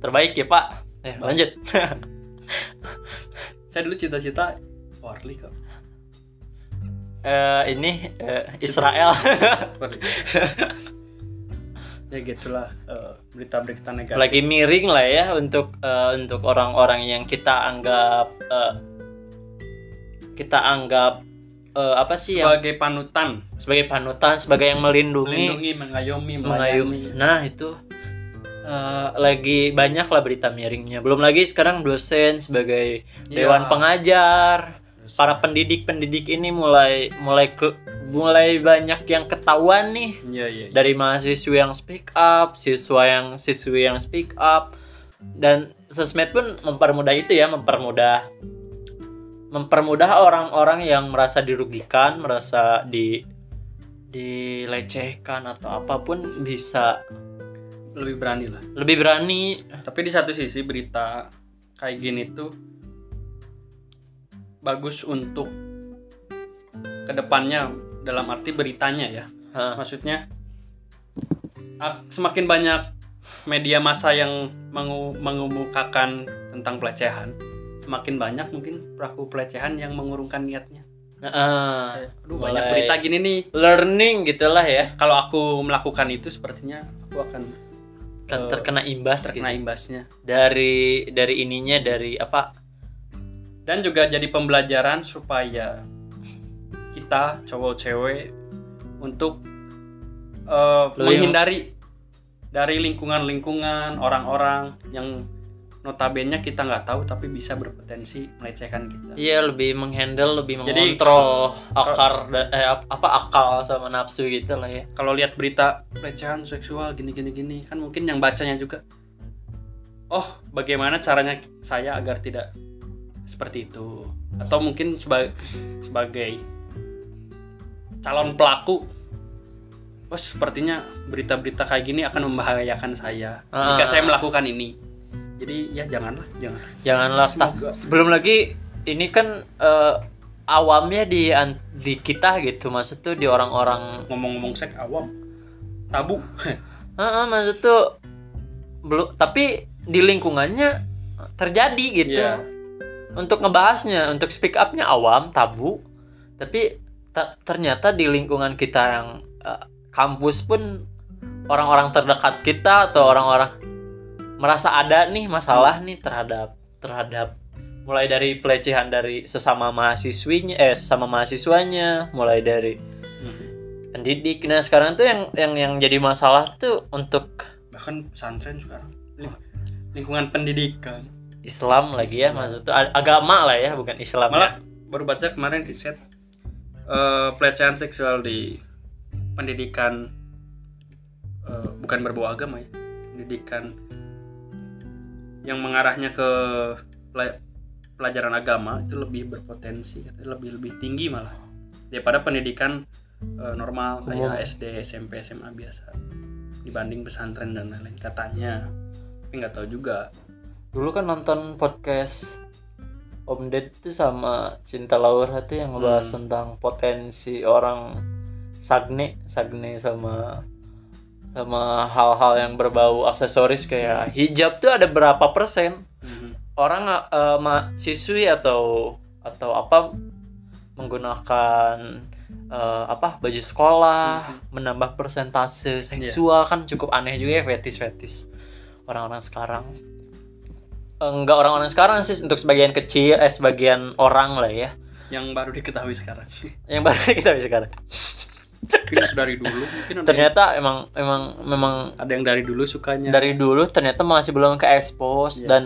terbaik ya pak. Eh, lanjut. Saya dulu cita-cita Warli kok Eh, ini eh, Israel. Ya gitulah eh, berita-berita negatif. Lagi miring lah ya untuk eh, untuk orang-orang yang kita anggap eh, kita anggap eh, apa sih sebagai panutan. sebagai panutan sebagai yang melindungi, melindungi mengayomi melayani. Nah itu eh, lagi banyak lah berita miringnya. Belum lagi sekarang dosen sebagai dewan Iya. pengajar. Terus, para pendidik pendidik ini mulai mulai ke, mulai banyak yang ketahuan nih. Iya iya iya. dari mahasiswa yang speak up, siswa yang siswi yang speak up, dan sosmed pun mempermudah itu ya, mempermudah mempermudah orang-orang yang merasa dirugikan, merasa di dilecehkan atau apa pun bisa lebih berani lah lebih berani. tapi di satu sisi berita kayak gini tuh bagus untuk ke depannya dalam arti beritanya ya Hah. maksudnya semakin banyak media massa yang mengu- mengemukakan tentang pelecehan semakin banyak mungkin pelaku pelecehan yang mengurungkan niatnya. Saya, aduh banyak berita gini nih. learning gitulah ya, kalau aku melakukan itu sepertinya aku akan kan eh, terkena imbas terkena gitu. imbasnya. Dari dari ininya dari apa? dan juga jadi pembelajaran supaya kita cowok cewek untuk Lebih- menghindari dari lingkungan-lingkungan orang-orang yang notabene kita nggak tahu tapi bisa berpotensi melecehkan kita. Iya lebih menghandle, lebih Jadi, mengontrol akar da- eh, ap- apa akal sama nafsu gitu lah ya. Kalau lihat berita pelecehan seksual gini-gini gini kan mungkin yang bacanya juga oh bagaimana caranya saya agar tidak seperti itu atau mungkin sebagai sebagai calon pelaku oh sepertinya berita-berita kayak gini akan membahayakan saya jika Ah. saya melakukan ini jadi ya janganlah jangan Janganlah Semoga. sebelum lagi ini kan eh, awamnya di di kita gitu maksud tuh di orang-orang ngomong-ngomong seks awam tabu Heeh, maksud tuh belum tapi di lingkungannya terjadi gitu. Iya. Untuk ngebahasnya, untuk speak up-nya awam, tabu. Tapi ta- ternyata di lingkungan kita yang eh, kampus pun orang-orang terdekat kita atau orang-orang merasa ada nih masalah nih terhadap terhadap mulai dari pelecehan dari sesama mahasiswinya eh sesama mahasiswanya, mulai dari pendidik. Nah, sekarang tuh yang yang yang jadi masalah tuh untuk bahkan pesantren sekarang Ling- lingkungan pendidikan Islam lagi ya Islam. maksud tuh agama lah ya bukan Islam malah ya. baru baca kemarin riset eh, pelecehan seksual di pendidikan eh, bukan berbau agama ya pendidikan yang mengarahnya ke pela- pelajaran agama itu lebih berpotensi lebih lebih tinggi malah daripada pendidikan eh, normal Umum. kayak SD SMP SMA biasa dibanding pesantren dan lain-lain katanya tapi nggak tahu juga dulu kan nonton podcast Om Ded itu sama Cinta Laura tuh yang ngebahas Hmm. tentang potensi orang sagne sagne sama sama hal-hal yang berbau aksesoris kayak hijab tuh ada berapa persen? Mhm. orang eh, ma- siswi atau atau apa menggunakan eh, apa baju sekolah menambah persentase seksual kan cukup aneh juga ya fetis fetis orang-orang sekarang. Enggak orang-orang sekarang sih untuk sebagian kecil eh sebagian orang lah ya. Yang baru diketahui sekarang. Yang baru bisa sekarang mungkin dari dulu mungkin ada, ternyata emang emang memang ada yang dari dulu sukanya dari dulu ternyata masih belum ke expose Iya. dan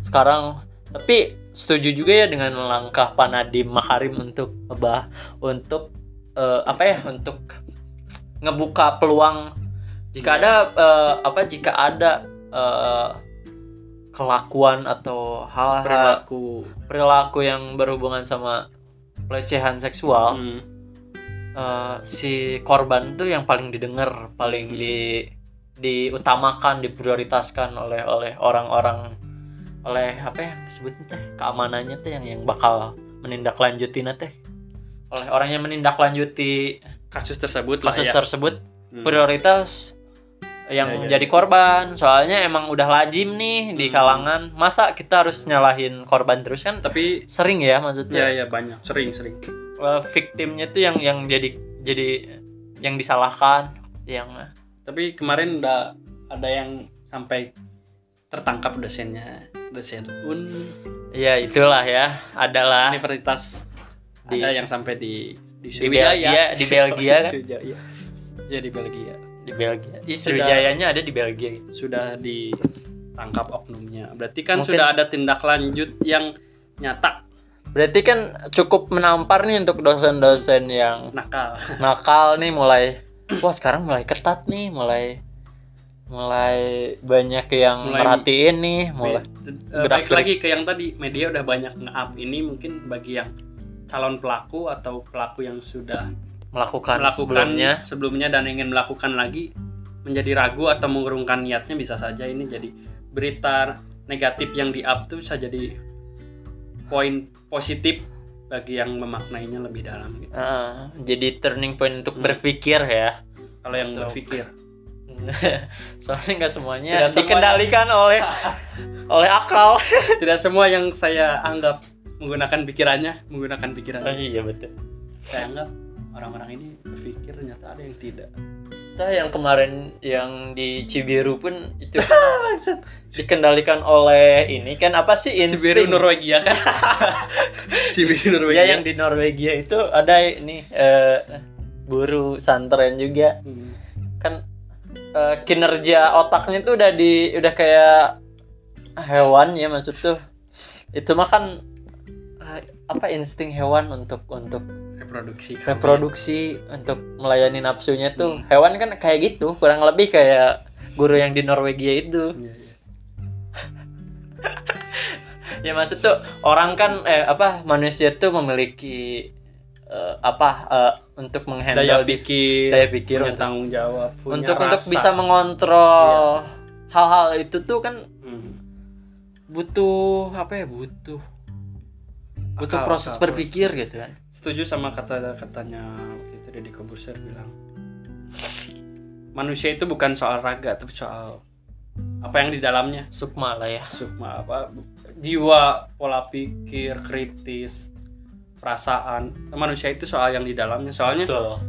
sekarang tapi setuju juga ya dengan langkah Pak Nadiem Makarim untuk apa untuk eh, apa ya untuk ngebuka peluang jika Iya. ada eh, apa jika ada eh, kelakuan atau hal-hal perilaku perilaku yang berhubungan sama pelecehan seksual Hmm. Eh, si korban tuh yang paling didengar paling Hmm. di diutamakan diprioritaskan oleh oleh orang-orang oleh apa yang disebutnya teh keamanannya teh yang yang bakal menindaklanjuti teh oleh orang yang menindaklanjuti kasus tersebut lah kasus ya tersebut Hmm. prioritas yang Ya, ya. jadi korban soalnya emang udah lazim nih di Hmm. kalangan masa kita harus nyalahin korban terus kan tapi sering ya ya maksudnya ya banyak sering sering eh, victimnya tuh yang yang jadi jadi yang disalahkan. Yang tapi kemarin udah ada yang sampai tertangkap dosennya dosen un ya itulah ya. Adalah universitas Di- ada yang sampai di di Di Belgia, di Belgia kan? Ya di Belgia. Di Belgia. Sudah- Sriwijayanya ada di Belgia. sudah ditangkap oknumnya. Berarti kan Mungkin- sudah ada tindak lanjut yang nyata berarti kan cukup menampar nih untuk dosen-dosen yang nakal. nakal nih mulai wah sekarang mulai ketat nih mulai mulai banyak yang Mulai- merhatiin nih mulai baik lagi ke yang tadi media udah banyak nge-up ini mungkin bagi yang calon pelaku atau pelaku yang sudah melakukan, melakukan sebelumnya. sebelumnya dan ingin melakukan lagi menjadi ragu atau mengurungkan niatnya bisa saja ini jadi berita negatif yang di up tuh bisa jadi poin positif bagi yang memaknainya lebih dalam gitu. Ah, jadi turning point untuk Hmm. berpikir ya Kalau yang Betul. berpikir soalnya nggak semuanya Tidak semuanya. dikendalikan oleh oleh akal tidak semua yang saya anggap menggunakan pikirannya menggunakan oh, pikirannya. iya betul Saya anggap orang-orang ini berpikir ternyata ada yang tidak. Nah, yang kemarin yang di Cibiru pun itu kan dikendalikan oleh ini kan apa sih insting Sibiru Norwegia kan? Sibiru ya Norwegia. yang di Norwegia itu ada ini eh, guru santren juga Hmm. kan eh, kinerja otaknya tuh udah di udah kayak hewan ya maksud tuh itu mah kan eh, apa insting hewan untuk untuk reproduksi kan. reproduksi untuk melayani nafsunya tuh Hmm. hewan kan kayak gitu kurang lebih kayak guru yang di Norwegia itu Iya, iya. ya maksud tuh orang kan eh apa manusia tuh memiliki eh, apa eh, untuk daya menghandle di- pikir, daya pikir punya untuk tanggung jawab, punya untuk untuk rasa. bisa mengontrol hal-hal itu tuh kan Hmm. butuh apa ya butuh butuh Akal, proses akal. berpikir gitu kan. Setuju sama kata-katanya waktu itu Deddy Kobuser bilang. Manusia itu bukan soal raga tapi soal apa yang di dalamnya. Sukma lah ya. Sukma apa jiwa pola pikir kritis perasaan. Manusia itu soal yang di dalamnya. Soalnya betul.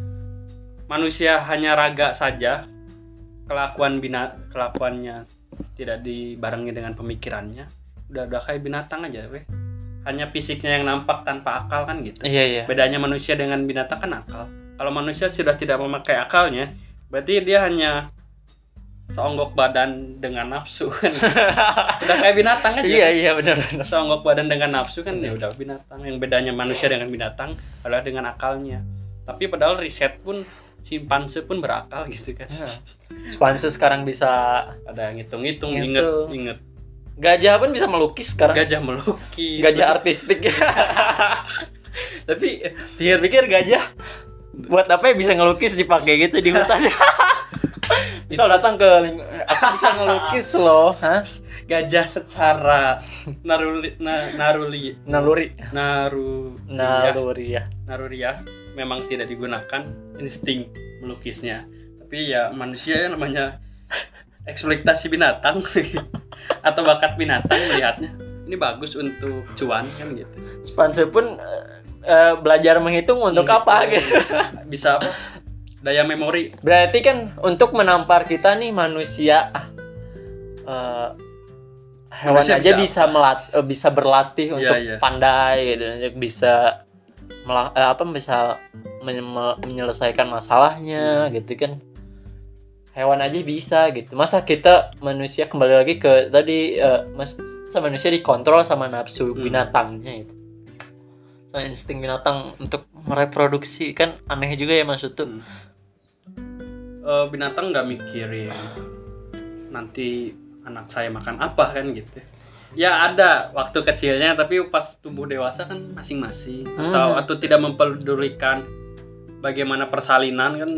manusia hanya raga saja kelakuan bina kelakuannya tidak dibarengi dengan pemikirannya udah udah kayak binatang aja weh hanya fisiknya yang nampak tanpa akal kan gitu. Iya iya. Bedanya manusia dengan binatang kan akal. Kalau manusia sudah tidak memakai akalnya berarti dia hanya seonggok badan dengan nafsu kan. Udah kayak binatang aja. Iya iya benar seonggok badan dengan nafsu kan ya udah binatang. Yang bedanya manusia dengan binatang adalah dengan akalnya. Tapi padahal riset pun simpanse pun berakal gitu kan. Spanse sekarang bisa ada ngitung-ngitung Ngitung. inget inget gajah pun bisa melukis sekarang. Gajah melukis. Gajah artistik. Tapi pikir-pikir gajah buat apa ya bisa ngelukis dipakai gitu di hutan? Misal datang ke aku bisa ngelukis loh Hah? gajah secara naruli na, naruli. Naluri. Naru naluri ya. Naruria memang tidak digunakan insting melukisnya. Tapi ya manusia ya namanya eksploitasi binatang atau bakat binatang melihatnya. Ini bagus untuk cuan kan gitu. Spanse pun eh, belajar menghitung untuk apa gitu. Bisa apa? Daya memori. Berarti kan untuk menampar kita nih manusia eh, hewan Manusia aja bisa. bisa melat eh, bisa berlatih Iya, untuk iya. pandai gitu. Bisa mela- eh, apa bisa men- me- menyelesaikan masalahnya gitu kan hewan aja bisa gitu masa kita manusia kembali lagi ke tadi eh, mas masa manusia dikontrol sama nafsu Hmm. binatangnya itu sama insting binatang untuk mereproduksi kan aneh juga ya maksud tuh Hmm. Eh, binatang nggak mikirin nanti anak saya makan apa kan gitu ya ada waktu kecilnya tapi pas tumbuh dewasa kan masing-masing atau Hmm. atau tidak mempedulikan bagaimana persalinan kan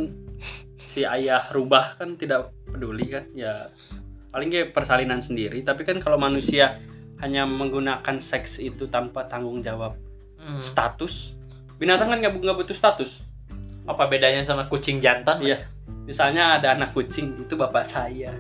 si ayah rubah kan tidak peduli kan ya paling kayak persalinan sendiri tapi kan kalau manusia hanya menggunakan seks itu tanpa tanggung jawab Hmm. status binatang kan nggak bu- nggak butuh status apa bedanya sama kucing jantan Iya. Misalnya ada anak kucing, itu bapak saya.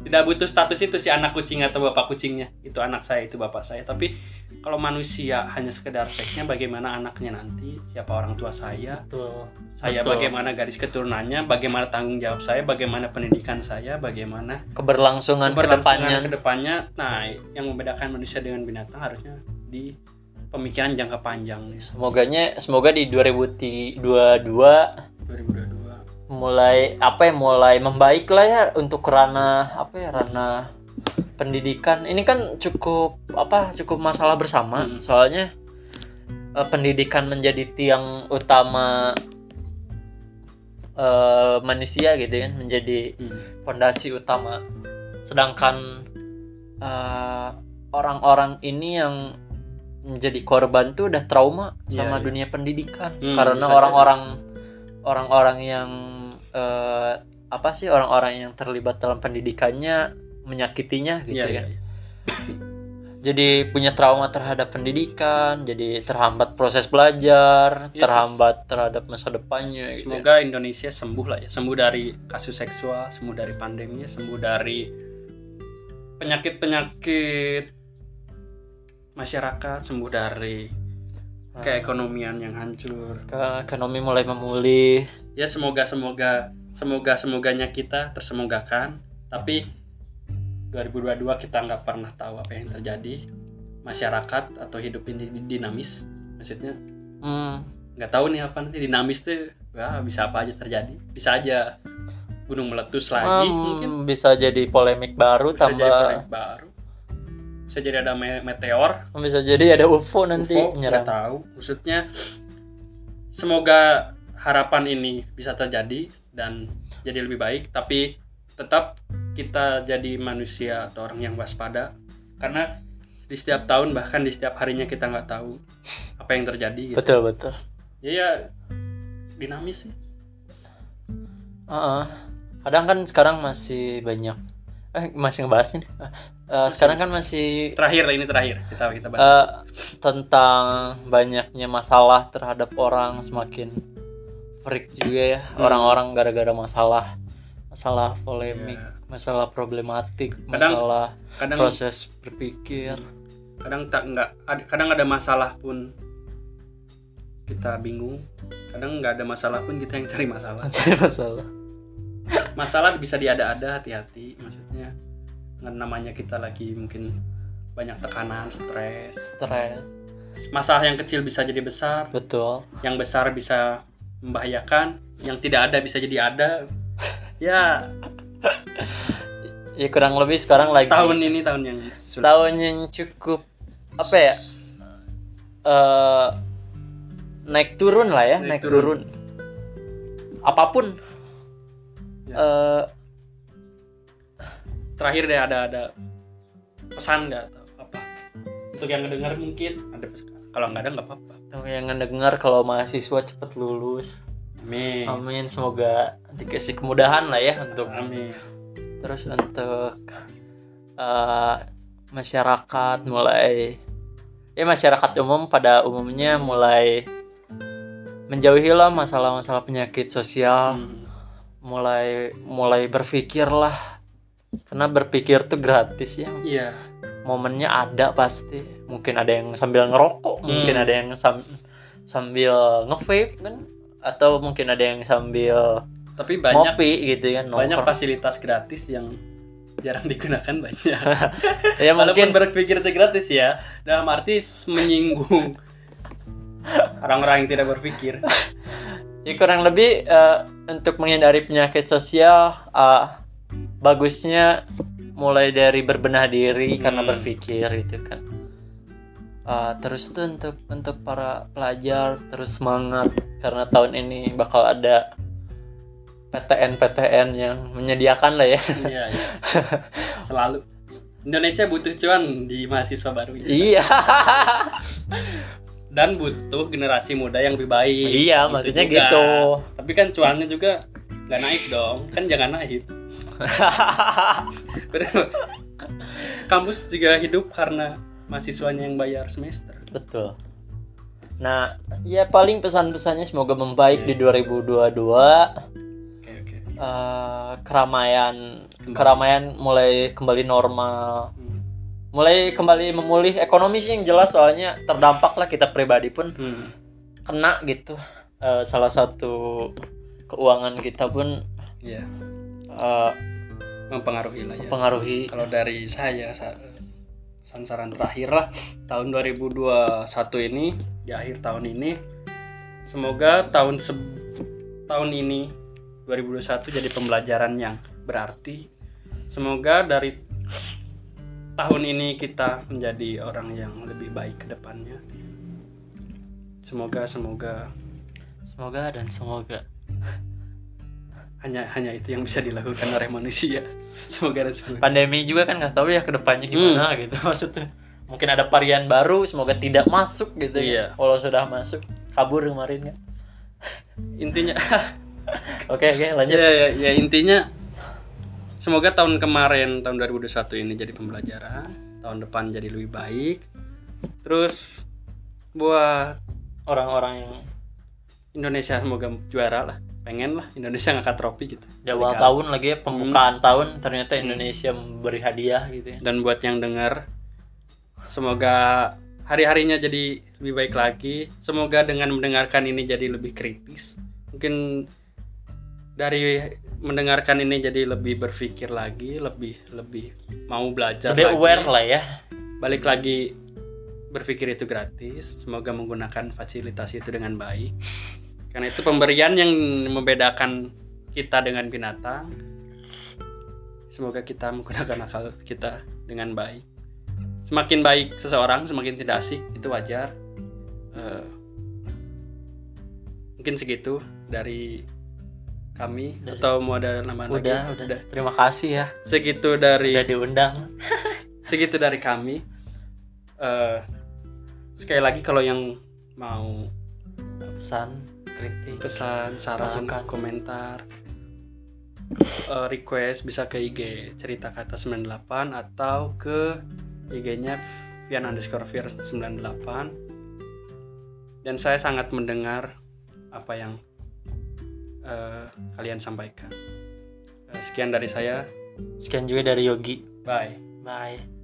Tidak butuh status itu si anak kucing atau bapak kucingnya. Itu anak saya, itu bapak saya. Tapi kalau manusia hanya sekedar seksnya bagaimana anaknya nanti, siapa orang tua saya, Betul. saya Betul. bagaimana garis keturunannya, bagaimana tanggung jawab saya, bagaimana pendidikan saya, bagaimana keberlangsungan, keberlangsungan ke depannya ke depannya. Nah, yang membedakan manusia dengan binatang harusnya di pemikiran jangka panjang nih. semoganya semoga di 2022 2022. mulai apa ya mulai membaik lah ya untuk ranah apa ya ranah pendidikan ini kan cukup apa cukup masalah bersama Hmm. soalnya eh, pendidikan menjadi tiang utama eh, manusia gitu kan menjadi Hmm. fondasi utama sedangkan eh, orang-orang ini yang menjadi korban tuh udah trauma Iya, sama iya. dunia pendidikan Hmm, karena orang-orang orang-orang yang eh, apa sih orang-orang yang terlibat dalam pendidikannya menyakitinya gitu Iya, kan iya, iya. jadi punya trauma terhadap pendidikan jadi terhambat proses belajar Yes. terhambat terhadap masa depannya gitu. Semoga Indonesia sembuh lah ya, sembuh dari kasus seksual, sembuh dari pandemi, sembuh dari penyakit-penyakit masyarakat, sembuh dari Ah. keekonomian yang hancur. Ke- ekonomi mulai memulih Ya semoga semoga semoga semoganya kita tersemogakan, tapi 2022 kita nggak pernah tahu apa yang terjadi. Masyarakat atau hidup ini dinamis, maksudnya hmm, nggak tahu nih apa nanti dinamis tuh wah bisa apa aja terjadi. Bisa aja gunung meletus lagi hmm, mungkin. bisa jadi polemik baru bisa tambah jadi proyek baru. Bisa jadi ada me- meteor. Bisa jadi ada UFO nanti UFO nggak nyerang. tahu. Maksudnya semoga harapan ini bisa terjadi dan jadi lebih baik tapi tetap kita jadi manusia atau orang yang waspada. Karena di setiap tahun bahkan di setiap harinya kita nggak tahu apa yang terjadi gitu. betul betul. Ya ya dinamis sih. Heeh. kadang kan sekarang masih banyak. Eh masih ngebahas nih Eh, sekarang kan masih. terakhir ini terakhir. Kita kita bahas. Eh, tentang banyaknya masalah terhadap orang semakin freak juga ya Hmm. orang-orang gara-gara masalah masalah polemik. Ya. Masalah problematik Kadang- masalah kadang proses berpikir. Kadang tak nggak ada- kadang ada masalah pun kita bingung. Kadang nggak ada masalah pun kita yang cari masalah. Mencari masalah. Masalah bisa diada-ada hati-hati. Maksudnya nggak namanya kita lagi mungkin banyak tekanan stres. Stres. Masalah yang kecil bisa jadi besar. Betul. Yang besar bisa membahayakan. Yang tidak ada bisa jadi ada. Ya ya kurang lebih sekarang lagi. Tahun ini tahun yang sulit. Tahun yang cukup apa ya? Eh naik turun lah ya naik, Naik turun. turun. apa pun. Ya. eh terakhir deh ada ada pesan nggak atau apa? Untuk yang ngedengar mungkin ada pesan. Kalau nggak ada nggak apa-apa. Yang ngedengar kalau mahasiswa cepet lulus amin. Amin. Semoga dikasih kemudahan lah ya untuk amin. Terus untuk eh, masyarakat mulai ya masyarakat umum pada umumnya mulai menjauhilah masalah-masalah penyakit sosial. Hmm. mulai mulai berpikir lah. Karena berpikir tuh gratis ya. Iya. Momennya ada pasti. Mungkin ada yang sambil ngerokok mungkin Hmm. ada yang sam- sambil nge-vape kan atau mungkin ada yang sambil tapi banyak ngopi gitu kan banyak nongkrong. fasilitas gratis yang jarang digunakan banyak. Ya walaupun mungkin berpikir itu gratis ya. Dalam arti menyinggung orang-orang yang tidak berpikir. Ya kurang lebih eh, untuk menghindari penyakit sosial eh, bagusnya mulai dari berbenah diri karena Hmm. berpikir gitu kan. Eh, terus tuh untuk untuk para pelajar terus semangat karena tahun ini bakal ada PTN-PTN yang menyediakan lah ya. Iya iya. Selalu. Indonesia butuh cuan di mahasiswa baru ya. iya. Dan butuh generasi muda yang lebih baik. Iya Gitu maksudnya juga. gitu. Tapi kan cuannya juga nggak naik dong. Kan jangan naik. Kampus juga hidup karena mahasiswanya yang bayar semester. Betul nah ya paling pesan-pesannya semoga membaik di 2022 oke oke eh, keramaian Kembali. keramaian mulai kembali normal Hmm. mulai kembali memulih ekonomi sih yang jelas soalnya terdampak lah kita pribadi pun Hmm. kena gitu Eh, salah satu keuangan kita pun Iya, eh, mempengaruhi lah ya. mempengaruhi Kalau dari saya sa- saran terakhir lah tahun 2021 ini di akhir tahun ini semoga tahun se- tahun ini 2021 jadi pembelajaran yang berarti. Semoga dari tahun ini kita menjadi orang yang lebih baik ke depannya. Semoga semoga semoga dan semoga hanya hanya itu yang bisa dilakukan oleh manusia. Semoga dan semoga. pandemi juga kan nggak tahu ya ke depannya gimana gitu. Maksudnya mungkin ada varian baru semoga tidak masuk gitu Iya. ya kalau sudah masuk kabur kemarin ya Intinya oke oke lanjut. Ya, ya, ya intinya semoga tahun kemarin tahun 2021 ini jadi pembelajaran tahun depan jadi lebih baik. Terus buat orang-orang yang Indonesia semoga juara lah pengen lah Indonesia ngangkat trofi gitu. Di awal Ketika- tahun lagi ya pembukaan tahun ternyata Hmm. Indonesia memberi hadiah gitu ya. Dan buat yang dengar semoga hari-harinya jadi lebih baik lagi. Semoga dengan mendengarkan ini jadi lebih kritis. Mungkin dari mendengarkan ini jadi lebih berpikir lagi lebih lebih mau belajar lebih lagi. aware lah ya. Balik lagi berpikir itu gratis. Semoga menggunakan fasilitas itu dengan baik karena itu pemberian yang membedakan kita dengan binatang. Semoga kita menggunakan akal kita dengan baik. Semakin baik seseorang semakin tidak asik itu wajar. Eh, mungkin segitu dari kami. Dari- atau mau ada tambahan lagi? Udah, udah. Terima kasih ya. Segitu dari udah diundang. Segitu dari kami. Eh sekali lagi kalau yang mau pesan kritik pesan saran Masukan. komentar eh, request bisa ke IG cerita kata 98 atau ke IG-nya Vian underscore Fir 98 dan saya sangat mendengar apa yang eh, kalian sampaikan. Eh, sekian dari saya. Sekian juga dari Yogi. Bye. Bye